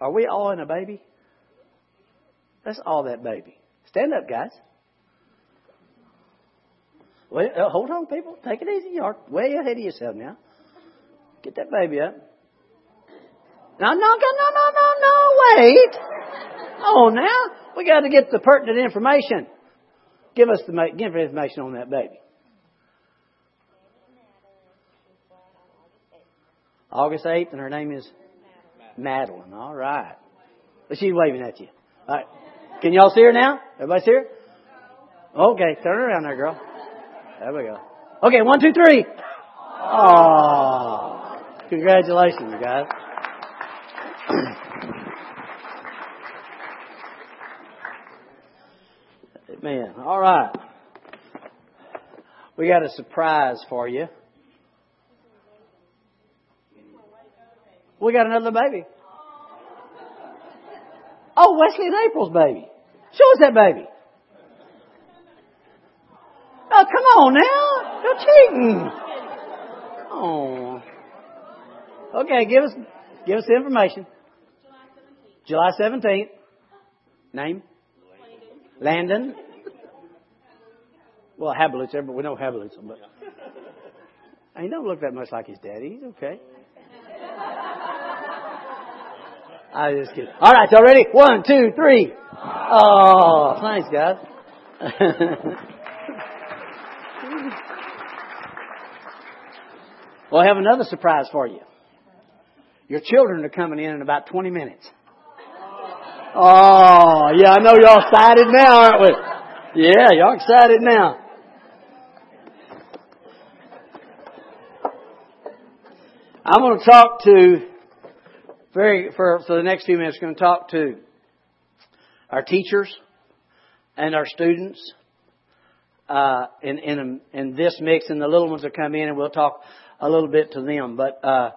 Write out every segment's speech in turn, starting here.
Are we all in a baby? That's all that baby. Stand up, guys. Wait, uh, hold on, people. Take it easy. You're way ahead of yourself now. Get that baby up. No, no, no, no, no, no, no. Wait. Oh, now we got to get the pertinent information. Give us the give information on that baby. August 8th, and her name is Madeline. All right. But she's waving at you. All right. Can y'all see her now? Everybody see her? Okay, turn around there, girl. There we go. Okay, one, two, three. Oh, congratulations, guys. Man, all right. We got a surprise for you. We got another baby. Oh, Wesley and April's baby. Show us that baby. Oh, come on now. You're cheating. Oh. Okay, give us give us the information. July 17th. Name? Landon. Well, Hablitz, we know Hablitz, but he don't look that much like his daddy. He's okay. I just kidding. All right, y'all ready? One, two, three. Oh, thanks, guys. well, I have another surprise for you. Your children are coming in in about 20 minutes. Oh, yeah, I know y'all excited now, aren't we? Yeah, y'all excited now. I'm going to talk to very for, for the next few minutes, we're going to talk to our teachers and our students uh, in, in, in this mix, and the little ones will come in, and we'll talk a little bit to them. But uh,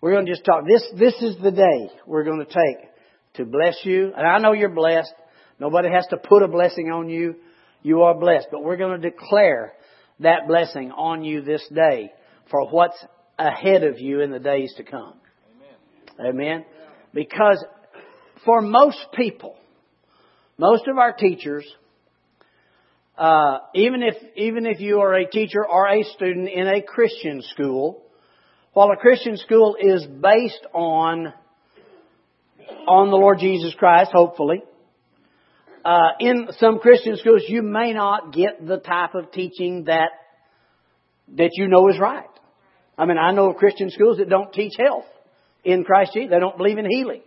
we're going to just talk. This this is the day we're going to take to bless you, and I know you're blessed. Nobody has to put a blessing on you. You are blessed, but we're going to declare that blessing on you this day for what's ahead of you in the days to come. Amen. Because for most people, most of our teachers, uh, even if even if you are a teacher or a student in a Christian school, while a Christian school is based on on the Lord Jesus Christ, hopefully, uh, in some Christian schools you may not get the type of teaching that that you know is right. I mean, I know of Christian schools that don't teach health in Christ Jesus. They don't believe in healing.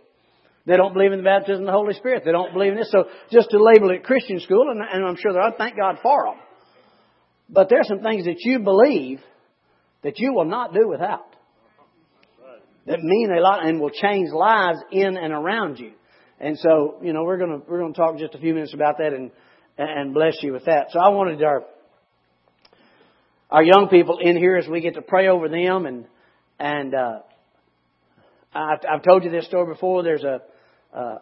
They don't believe in the baptism of the Holy Spirit. They don't believe in this. So just to label it Christian school, and, and I'm sure that I thank God for them. But there are some things that you believe that you will not do without. That mean a lot and will change lives in and around you. And so, you know, we're gonna we're gonna talk just a few minutes about that and and bless you with that. So I wanted our our young people in here as we get to pray over them and and uh, I've, I've told you this story before. There's a, a,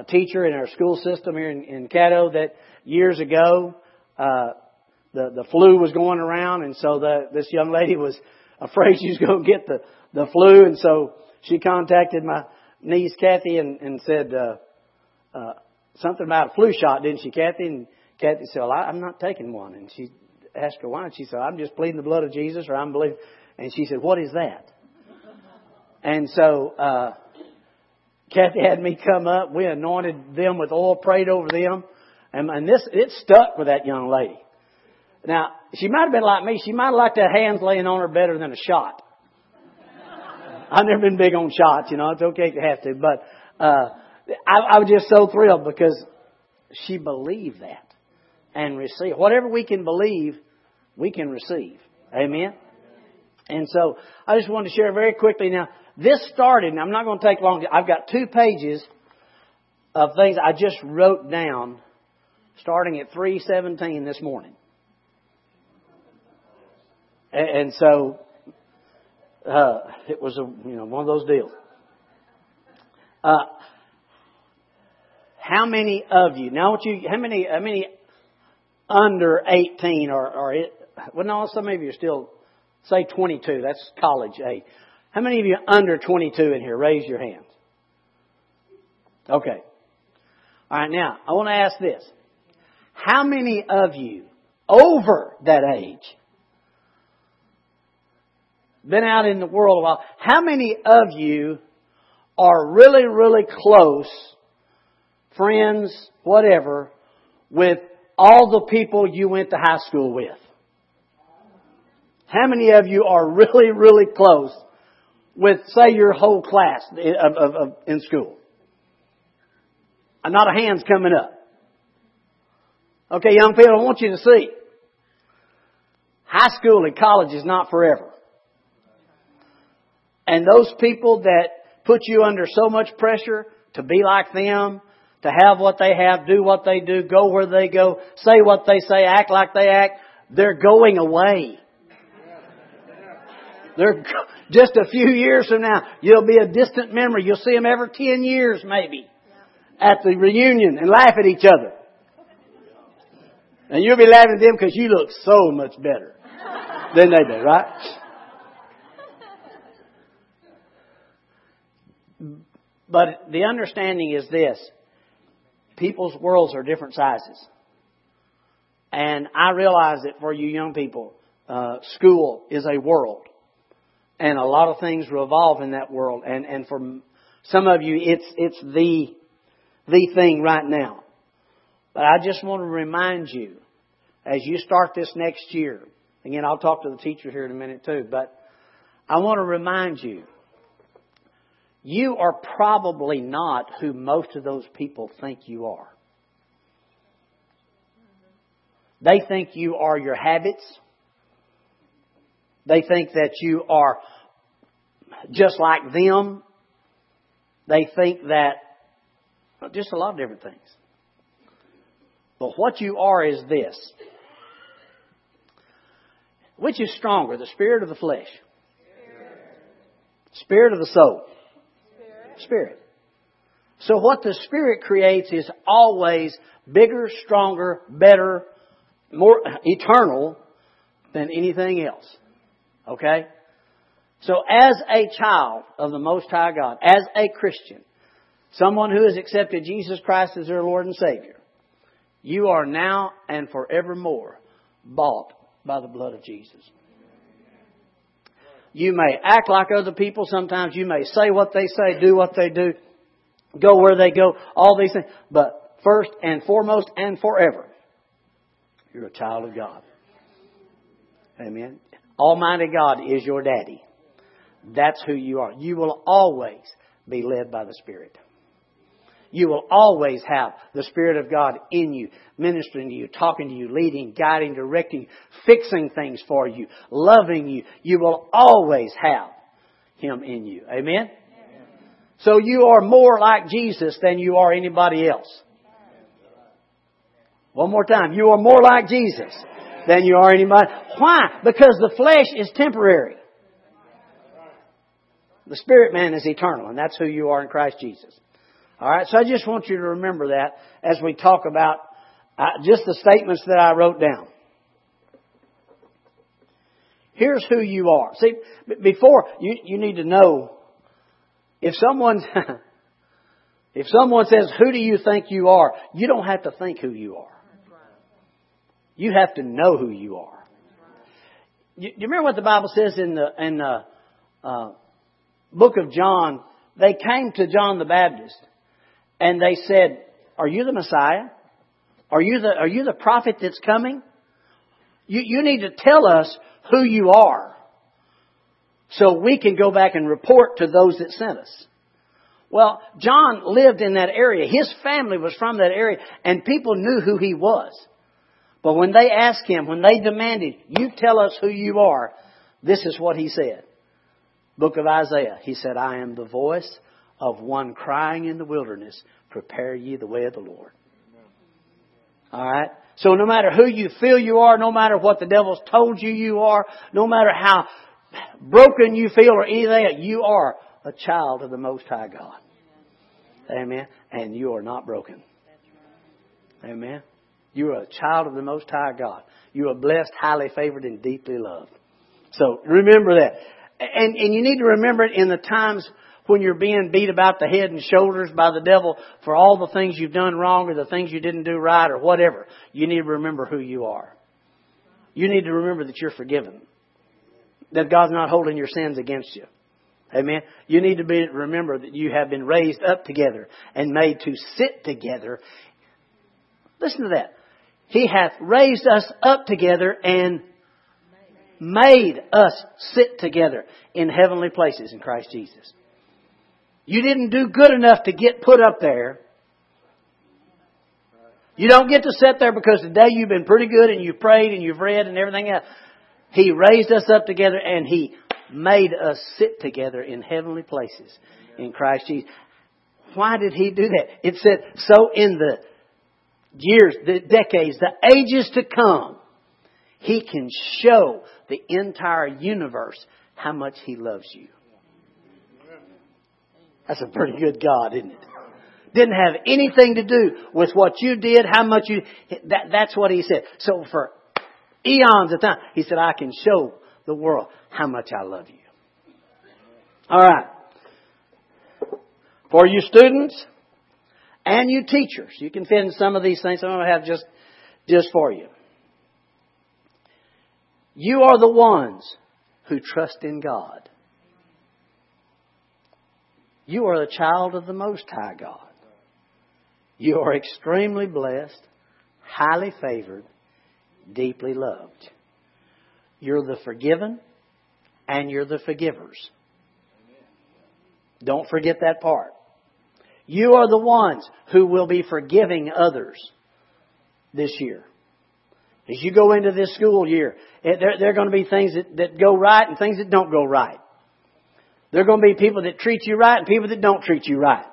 a teacher in our school system here in, in Caddo that years ago, uh, the, the flu was going around and so the, this young lady was afraid she was going to get the, the flu and so she contacted my niece Kathy and, and said, uh, uh, something about a flu shot, didn't she, Kathy? And Kathy said, well, I, I'm not taking one. And she asked her why. And she said, I'm just pleading the blood of Jesus or I'm believing. And she said, what is that? And so, uh, Kathy had me come up. We anointed them with oil, prayed over them. And, and this, it stuck with that young lady. Now, she might have been like me. She might have liked her hands laying on her better than a shot. I've never been big on shots, you know. It's okay to have to. But, uh, I, I was just so thrilled because she believed that and received. Whatever we can believe, we can receive. Amen? And so, I just wanted to share very quickly now. This started, and I'm not going to take long. I've got two pages of things I just wrote down starting at 317 this morning. And, so, uh, it was a, you know, one of those deals. Uh, how many of you, now what you, how many, how many under 18 or, or it, well no, some of you are still, say 22, that's college age. How many of you under 22 in here? Raise your hands. Okay. All right, now, I want to ask this. How many of you over that age, been out in the world a while, how many of you are really, really close, friends, whatever, with all the people you went to high school with? How many of you are really, really close with, say, your whole class of, of, of, in school? Uh, not a hand's coming up. Okay, young people, I want you to see. High school and college is not forever. And those people that put you under so much pressure to be like them, to have what they have, do what they do, go where they go, say what they say, act like they act, they're going away. They're just a few years from now. You'll be a distant memory. You'll see them every 10 years maybe at the reunion and laugh at each other. And you'll be laughing at them because you look so much better than they do, right? But the understanding is this. People's worlds are different sizes. And I realize that for you young people, uh, school is a world. And a lot of things revolve in that world. And, and for some of you, it's, it's the the thing right now. But I just want to remind you, as you start this next year, again, I'll talk to the teacher here in a minute too, but I want to remind you, you are probably not who most of those people think you are. They think you are your habits. They think that you are just like them. They think that just a lot of different things. But what you are is this. Which is stronger, the spirit or the flesh? Spirit, of the soul? Spirit. So what the spirit creates is always bigger, stronger, better, more eternal than anything else. Okay? So as a child of the Most High God, as a Christian, someone who has accepted Jesus Christ as their Lord and Savior, you are now and forevermore bought by the blood of Jesus. You may act like other people sometimes. You may say what they say, do what they do, go where they go, all these things. But first and foremost and forever, you're a child of God. Amen. Almighty God is your daddy. That's who you are. You will always be led by the Spirit you will always have the Spirit of God in you, ministering to you, talking to you, leading, guiding, directing, fixing things for you, loving you. You will always have Him in you. Amen? So you are more like Jesus than you are anybody else. One more time. You are more like Jesus than you are anybody. Why? Because the flesh is temporary. The spirit man is eternal, and that's who you are in Christ Jesus. All right, so I just want you to remember that as we talk about uh, just the statements that I wrote down. Here's who you are. See, before you, you need to know if someone if someone says, "Who do you think you are?" You don't have to think who you are. You have to know who you are. You, you remember what the Bible says in the in the uh, book of John? They came to John the Baptist and they said, Are you the Messiah? Are you the, are you the prophet that's coming? You, you need to tell us who you are so we can go back and report to those that sent us. Well, John lived in that area. His family was from that area and people knew who he was. But when they asked him, when they demanded, you tell us who you are, this is what he said. Book of Isaiah. He said, I am the voice of one crying in the wilderness, prepare ye the way of the Lord. Alright? So no matter who you feel you are, no matter what the devil's told you you are, no matter how broken you feel or anything, you are a child of the Most High God. Amen. And you are not broken. Amen. You are a child of the Most High God. You are blessed, highly favored, and deeply loved. So remember that. And, and you need to remember it in the times when you're being beat about the head and shoulders by the devil for all the things you've done wrong or the things you didn't do right or whatever. You need to remember who you are. You need to remember that you're forgiven. That God's not holding your sins against you. Amen. You need to be, remember that you have been raised up together and made to sit together. Listen to that. He hath raised us up together and made us sit together in heavenly places in Christ Jesus. You didn't do good enough to get put up there. You don't get to sit there because today you've been pretty good and you've prayed and you've read and everything else. He raised us up together and He made us sit together in heavenly places in Christ Jesus. Why did He do that? It said, so in the years, the decades, the ages to come, He can show the entire universe how much He loves you. That's a pretty good God, isn't it? Didn't have anything to do with what you did, how much you, that, that's what He said. So for eons of time, He said, I can show the world how much I love you. Alright. For you students and you teachers, you can fit in some of these things I'm going to have just, just for you. You are the ones who trust in God. You are a child of the Most High God. You are extremely blessed, highly favored, deeply loved. You're the forgiven and you're the forgivers. Don't forget that part. You are the ones who will be forgiving others this year. As you go into this school year, there, there are going to be things that, that go right and things that don't go right. There are going to be people that treat you right and people that don't treat you right.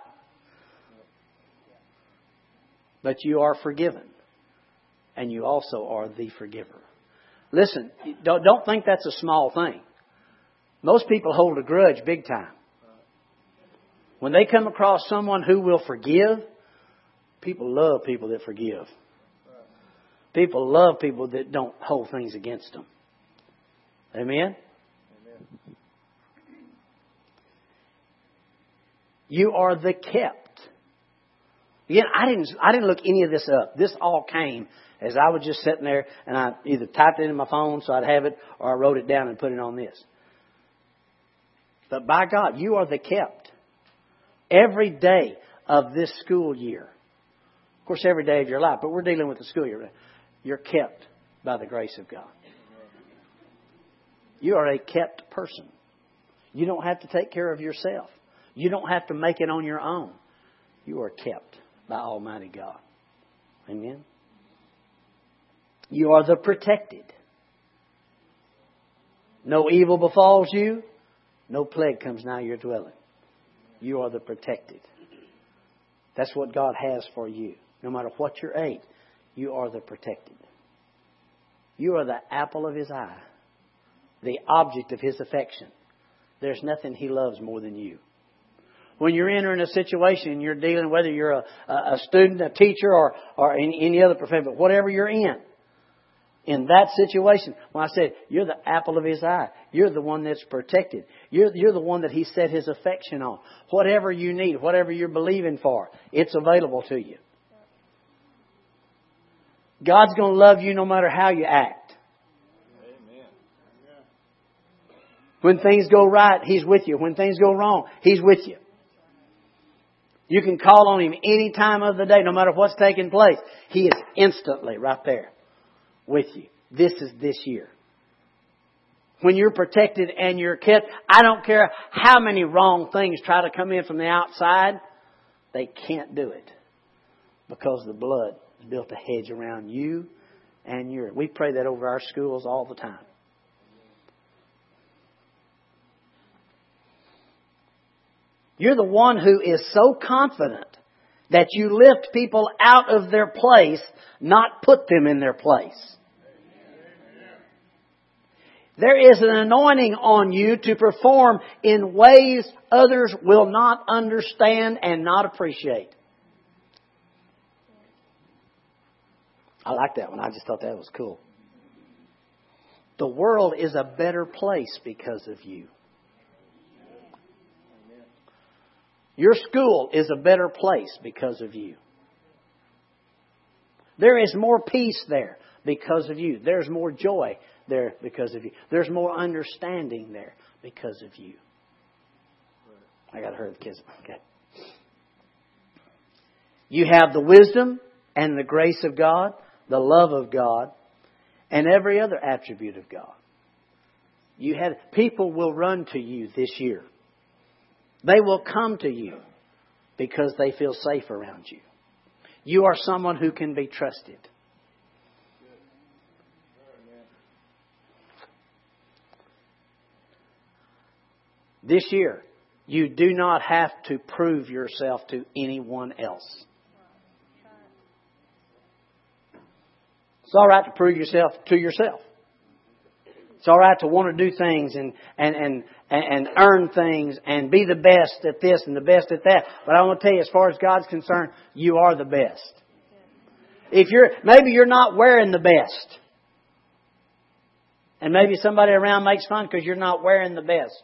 But you are forgiven. And you also are the forgiver. Listen, don't, don't think that's a small thing. Most people hold a grudge big time. When they come across someone who will forgive, people love people that forgive. People love people that don't hold things against them. Amen? Amen. You are the kept. Again, I didn't, I didn't look any of this up. This all came as I was just sitting there and I either typed it in my phone so I'd have it or I wrote it down and put it on this. But by God, you are the kept. Every day of this school year. Of course, every day of your life, but we're dealing with the school year. You're kept by the grace of God. You are a kept person. You don't have to take care of yourself. You don't have to make it on your own. You are kept by Almighty God. Amen. You are the protected. No evil befalls you. No plague comes nigh your dwelling. You are the protected. That's what God has for you. No matter what your age, you are the protected. You are the apple of His eye, the object of His affection. There's nothing He loves more than you. When you're entering a situation, and you're dealing, whether you're a, a student, a teacher, or, or any, any other profession, but whatever you're in, in that situation, when I said, you're the apple of his eye, you're the one that's protected. You're, you're the one that he set his affection on. Whatever you need, whatever you're believing for, it's available to you. God's going to love you no matter how you act. Amen. When things go right, He's with you. When things go wrong, He's with you. You can call on Him any time of the day, no matter what's taking place. He is instantly right there with you. This is this year. When you're protected and you're kept, I don't care how many wrong things try to come in from the outside, they can't do it because the blood built a hedge around you and your. We pray that over our schools all the time. You're the one who is so confident that you lift people out of their place, not put them in their place. There is an anointing on you to perform in ways others will not understand and not appreciate. I like that one. I just thought that was cool. The world is a better place because of you. Your school is a better place because of you. There is more peace there because of you. There's more joy there because of you. There's more understanding there because of you. I got to hurry the kids. Okay. You have the wisdom and the grace of God, the love of God, and every other attribute of God. You have people will run to you this year. They will come to you because they feel safe around you. You are someone who can be trusted. This year, you do not have to prove yourself to anyone else. It's all right to prove yourself to yourself. It's all right to want to do things and, and, and, and earn things and be the best at this and the best at that. But I want to tell you, as far as God's concerned, you are the best. If you're, maybe you're not wearing the best. And maybe somebody around makes fun because you're not wearing the best.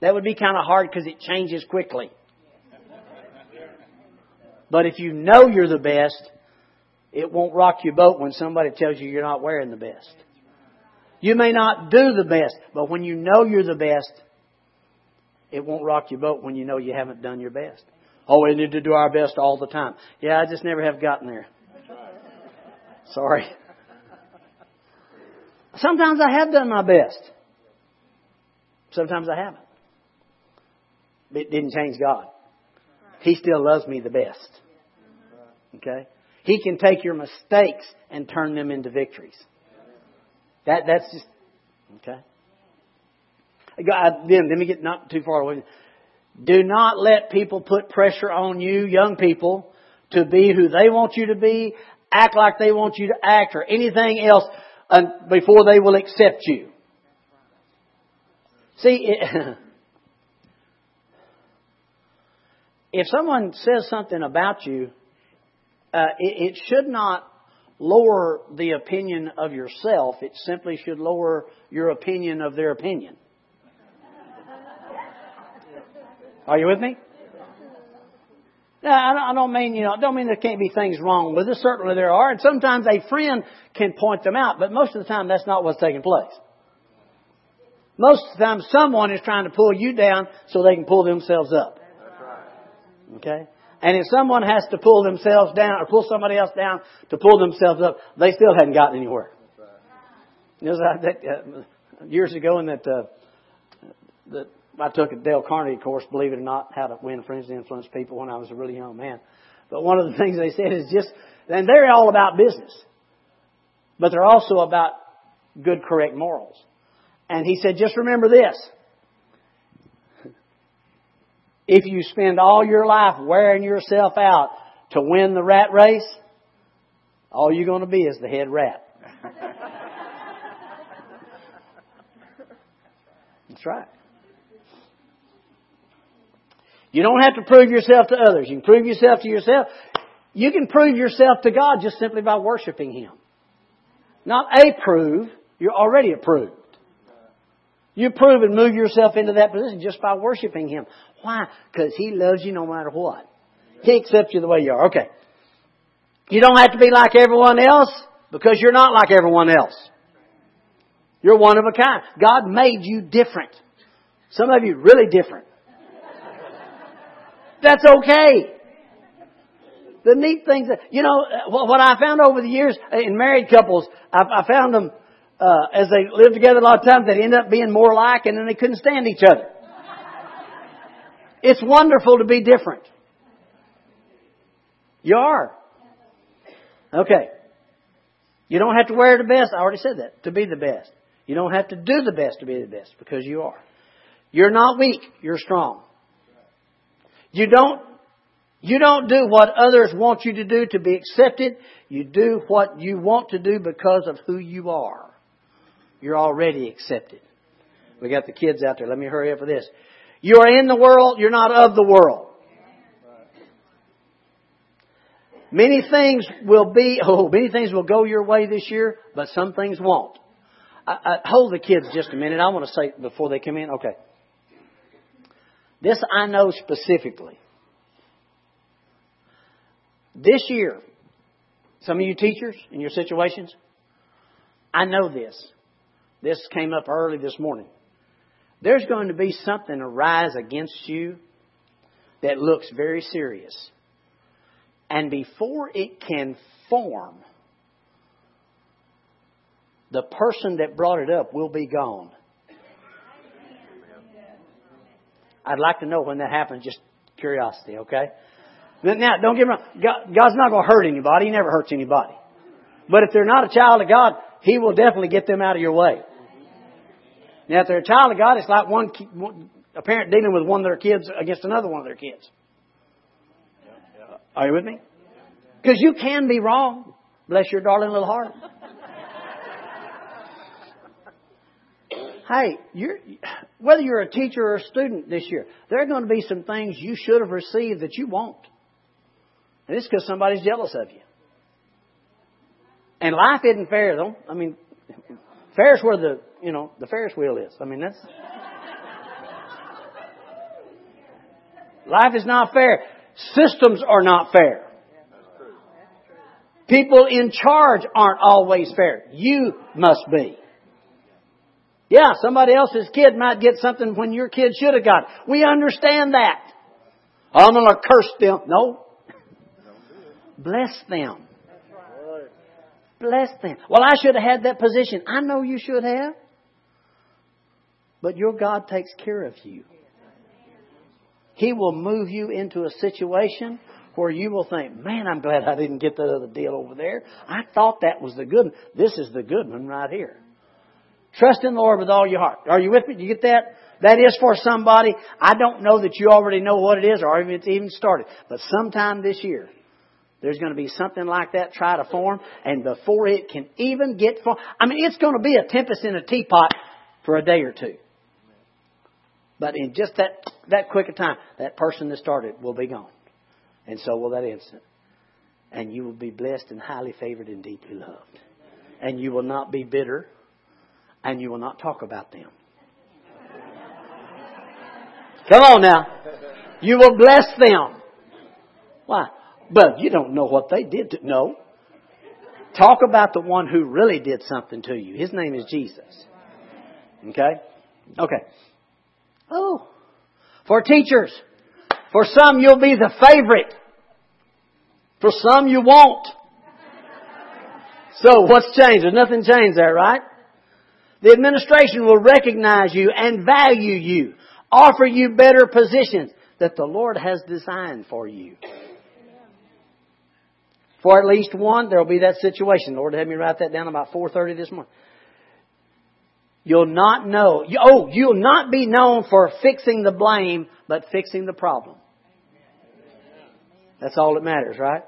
That would be kind of hard because it changes quickly. But if you know you're the best, it won't rock your boat when somebody tells you you're not wearing the best. You may not do the best, but when you know you're the best, it won't rock your boat when you know you haven't done your best. Oh, we need to do our best all the time. Yeah, I just never have gotten there. Sorry. Sometimes I have done my best. Sometimes I haven't. It didn't change God. He still loves me the best. Okay? He can take your mistakes and turn them into victories. That that's just okay. Then let me get not too far away. Do not let people put pressure on you, young people, to be who they want you to be, act like they want you to act, or anything else before they will accept you. See, it, if someone says something about you, uh, it, it should not lower the opinion of yourself. It simply should lower your opinion of their opinion. Are you with me? Now, I don't mean, you know, I don't mean there can't be things wrong with it. Certainly there are. And sometimes a friend can point them out, but most of the time that's not what's taking place. Most of the time someone is trying to pull you down so they can pull themselves up. Okay? And if someone has to pull themselves down or pull somebody else down to pull themselves up, they still hadn't gotten anywhere. You know, that, uh, years ago in that, uh, that I took a Dale Carnegie course, believe it or not, how to win friends and influence people when I was a really young man. But one of the things they said is just, and they're all about business, but they're also about good, correct morals. And he said, just remember this. If you spend all your life wearing yourself out to win the rat race, all you're going to be is the head rat. That's right. You don't have to prove yourself to others. You can prove yourself to yourself. You can prove yourself to God just simply by worshiping Him. Not a prove, you're already approved. You prove and move yourself into that position just by worshiping Him. Why? Because He loves you no matter what. He accepts you the way you are. Okay. You don't have to be like everyone else because you're not like everyone else. You're one of a kind. God made you different. Some of you really different. That's okay. The neat things that, you know, uh, what I found over the years in married couples, I found them uh, as they lived together a lot of times, they'd end up being more alike and then they couldn't stand each other. It's wonderful to be different. You are. Okay. You don't have to wear the best. I already said that. To be the best. You don't have to do the best to be the best because you are. You're not weak. You're strong. You don't, you don't do what others want you to do to be accepted. You do what you want to do because of who you are. You're already accepted. We got the kids out there. Let me hurry up for this. You are in the world. You're not of the world. Many things will be, oh, many things will go your way this year, but some things won't. I, I, hold the kids just a minute. I want to say before they come in. Okay. This I know specifically. This year, some of you teachers in your situations, I know this. This came up early this morning. There's going to be something arise against you that looks very serious. And before it can form, the person that brought it up will be gone. I'd like to know when that happens, just curiosity, okay? Now, don't get me wrong. God's not going to hurt anybody. He never hurts anybody. But if they're not a child of God, He will definitely get them out of your way. Now, if they're a child of God, it's like one, a parent dealing with one of their kids against another one of their kids. Are you with me? Because you can be wrong. Bless your darling little heart. hey, you're, whether you're a teacher or a student this year, there are going to be some things you should have received that you won't. And it's because somebody's jealous of you. And life isn't fair, though. I mean, fair's where the, you know, the Ferris wheel is. I mean, that's. life is not fair. Systems are not fair. People in charge aren't always fair. You must be. Yeah, somebody else's kid might get something when your kid should have got. We understand that. I'm going to curse them. No. Bless them. Bless them. Well, I should have had that position. I know you should have. But your God takes care of you. He will move you into a situation where you will think, man, I'm glad I didn't get that other deal over there. I thought that was the good one. This is the good one right here. Trust in the Lord with all your heart. Are you with me? Do you get that? That is for somebody. I don't know that you already know what it is or even it's even started. But sometime this year, there's going to be something like that try to form, and before it can even get formed, I mean, it's going to be a tempest in a teapot for a day or two. But in just that, that quick a time, that person that started will be gone. And so will that instant. And you will be blessed and highly favored and deeply loved. And you will not be bitter and you will not talk about them. Come on now. You will bless them. Why? But you don't know what they did to no. Talk about the one who really did something to you. His name is Jesus. Okay? Okay. Oh. For teachers, for some you'll be the favorite. For some you won't. So what's changed? There's nothing changed there, right? The administration will recognize you and value you, offer you better positions that the Lord has designed for you. For at least one, there will be that situation. Lord had me write that down about 4.30 this morning. You'll not know, oh, you'll not be known for fixing the blame, but fixing the problem. That's all that matters, right?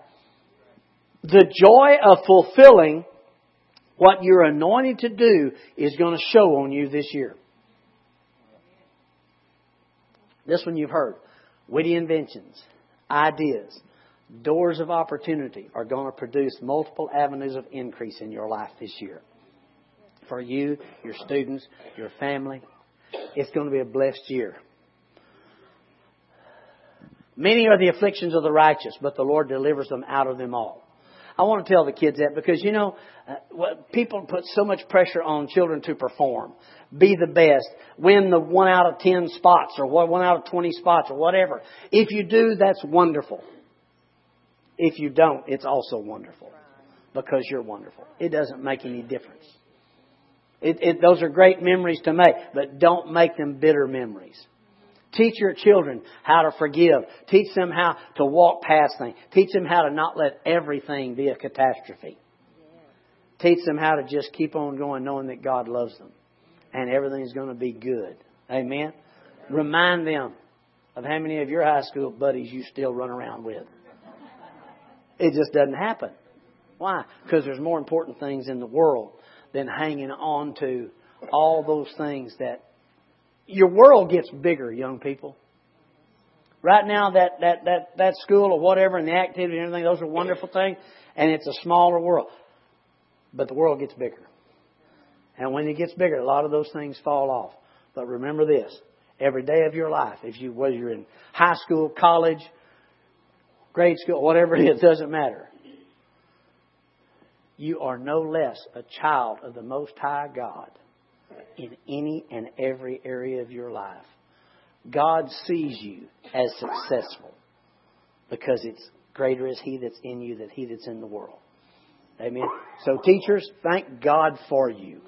The joy of fulfilling what you're anointed to do is going to show on you this year. This one you've heard. Witty inventions, ideas, doors of opportunity are going to produce multiple avenues of increase in your life this year. For you, your students, your family, it's going to be a blessed year. Many are the afflictions of the righteous, but the Lord delivers them out of them all. I want to tell the kids that because, you know, uh, people put so much pressure on children to perform, be the best, win the one out of ten spots or one out of twenty spots or whatever. If you do, that's wonderful. If you don't, it's also wonderful because you're wonderful. It doesn't make any difference. It, it, those are great memories to make, but don't make them bitter memories. Teach your children how to forgive. Teach them how to walk past things. Teach them how to not let everything be a catastrophe. Teach them how to just keep on going knowing that God loves them and everything's going to be good. Amen. Remind them of how many of your high school buddies you still run around with. It just doesn't happen. Why? Because there's more important things in the world than hanging on to all those things that your world gets bigger, young people. Right now, that, that, that, that school or whatever and the activity and everything, those are wonderful things, and it's a smaller world. But the world gets bigger. And when it gets bigger, a lot of those things fall off. But remember this every day of your life, if you, whether you're in high school, college, grade school, whatever it is, doesn't matter. You are no less a child of the Most High God in any and every area of your life. God sees you as successful because it's greater is He that's in you than He that's in the world. Amen. So, teachers, thank God for you.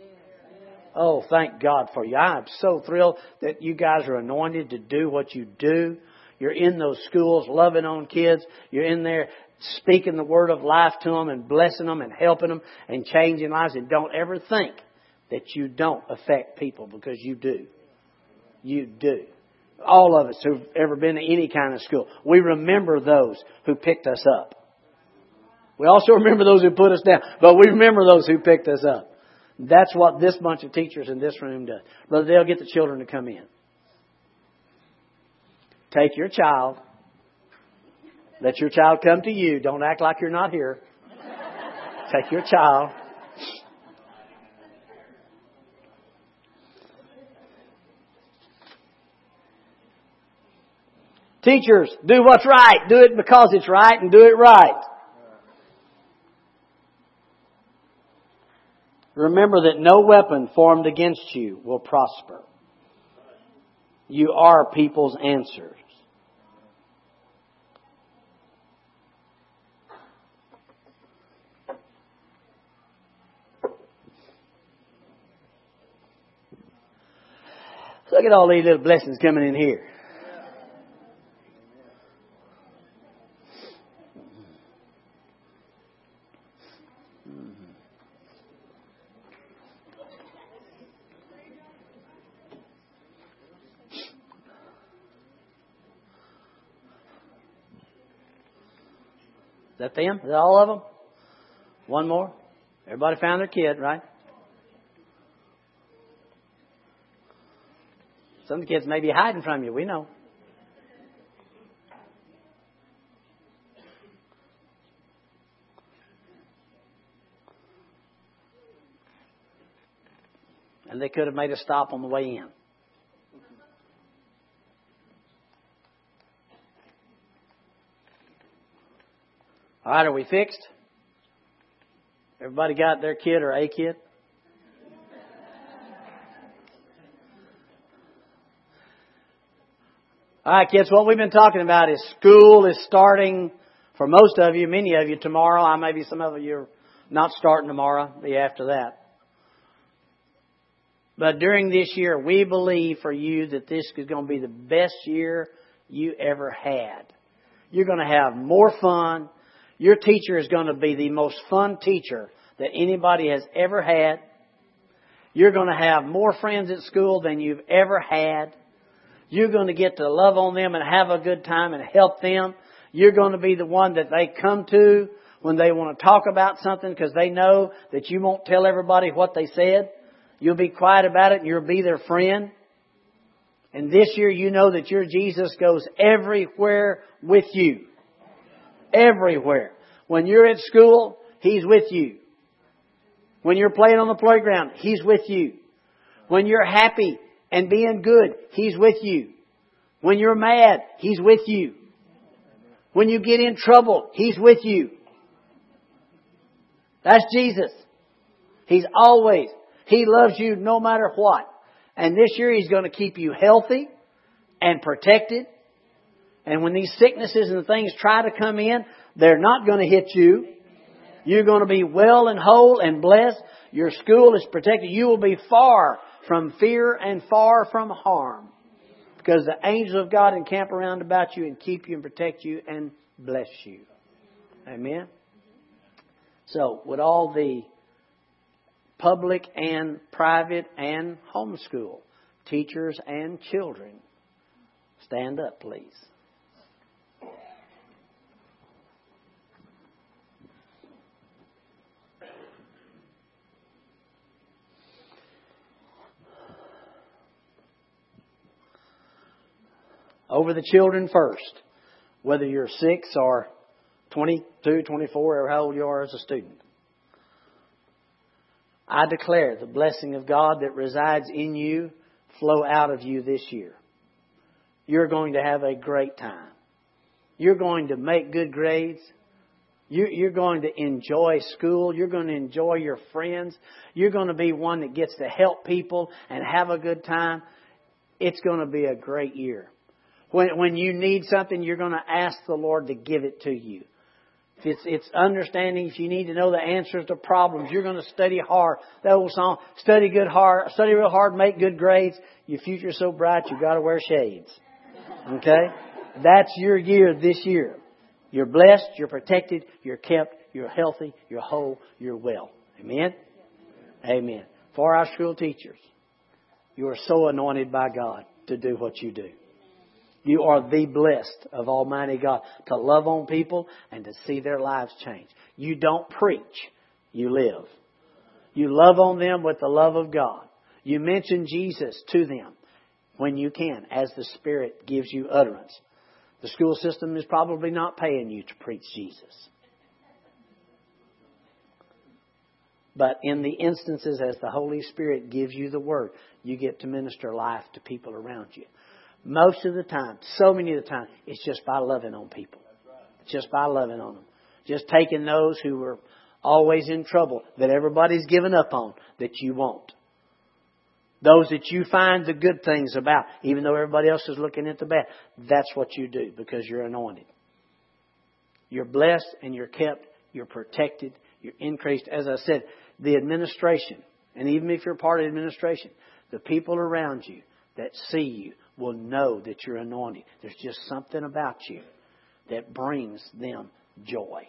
Oh, thank God for you. I am so thrilled that you guys are anointed to do what you do. You're in those schools loving on kids. You're in there speaking the word of life to them and blessing them and helping them and changing lives. And don't ever think that you don't affect people because you do. You do. All of us who've ever been to any kind of school, we remember those who picked us up. We also remember those who put us down, but we remember those who picked us up. That's what this bunch of teachers in this room does. Brother Dale, get the children to come in. Take your child. Let your child come to you. Don't act like you're not here. Take your child. Teachers, do what's right. Do it because it's right and do it right. Remember that no weapon formed against you will prosper. You are people's answers. Look at all these little blessings coming in here. Is that them? Is that all of them? One more? Everybody found their kid, right? Some of the kids may be hiding from you. We know. And they could have made a stop on the way in. All right, are we fixed? Everybody got their kid or a kid? All right, kids, what we've been talking about is school is starting for most of you, many of you tomorrow. I maybe some of you are not starting tomorrow, the after that. But during this year, we believe for you that this is going to be the best year you ever had. You're going to have more fun. Your teacher is going to be the most fun teacher that anybody has ever had. You're going to have more friends at school than you've ever had. You're going to get to love on them and have a good time and help them. You're going to be the one that they come to when they want to talk about something because they know that you won't tell everybody what they said. You'll be quiet about it and you'll be their friend. And this year you know that your Jesus goes everywhere with you. Everywhere. When you're at school, He's with you. When you're playing on the playground, He's with you. When you're happy and being good, He's with you. When you're mad, He's with you. When you get in trouble, He's with you. That's Jesus. He's always, He loves you no matter what. And this year He's going to keep you healthy and protected. And when these sicknesses and things try to come in, they're not going to hit you. You're going to be well and whole and blessed. Your school is protected. You will be far from fear and far from harm. Because the angels of God encamp around about you and keep you and protect you and bless you. Amen. So, with all the public and private and homeschool teachers and children, stand up, please. Over the children first, whether you're six or 22, 24, or how old you are as a student. I declare the blessing of God that resides in you flow out of you this year. You're going to have a great time. You're going to make good grades. You're going to enjoy school. You're going to enjoy your friends. You're going to be one that gets to help people and have a good time. It's going to be a great year. When, when you need something, you're going to ask the Lord to give it to you. If it's, it's understanding, if you need to know the answers to problems, you're going to study hard. That old song, study good hard, study real hard, make good grades. Your future's so bright, you've got to wear shades. Okay? That's your year this year. You're blessed, you're protected, you're kept, you're healthy, you're whole, you're well. Amen? Amen. For our school teachers, you are so anointed by God to do what you do. You are the blessed of Almighty God to love on people and to see their lives change. You don't preach, you live. You love on them with the love of God. You mention Jesus to them when you can, as the Spirit gives you utterance. The school system is probably not paying you to preach Jesus. But in the instances as the Holy Spirit gives you the word, you get to minister life to people around you. Most of the time, so many of the time, it's just by loving on people. Just by loving on them. Just taking those who are always in trouble, that everybody's given up on, that you won't. Those that you find the good things about, even though everybody else is looking at the bad. That's what you do because you're anointed. You're blessed and you're kept. You're protected. You're increased. As I said, the administration, and even if you're part of the administration, the people around you that see you will know that you're anointed. There's just something about you that brings them joy.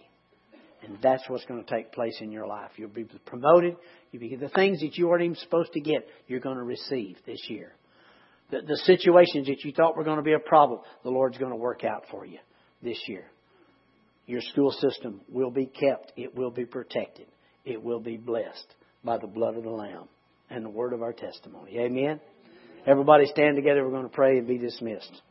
And that's what's going to take place in your life. You'll be promoted. You'll be the things that you weren't even supposed to get. You're going to receive this year. The, the situations that you thought were going to be a problem, the Lord's going to work out for you this year. Your school system will be kept. It will be protected. It will be blessed by the blood of the Lamb and the word of our testimony. Amen. Everybody stand together. We're going to pray and be dismissed.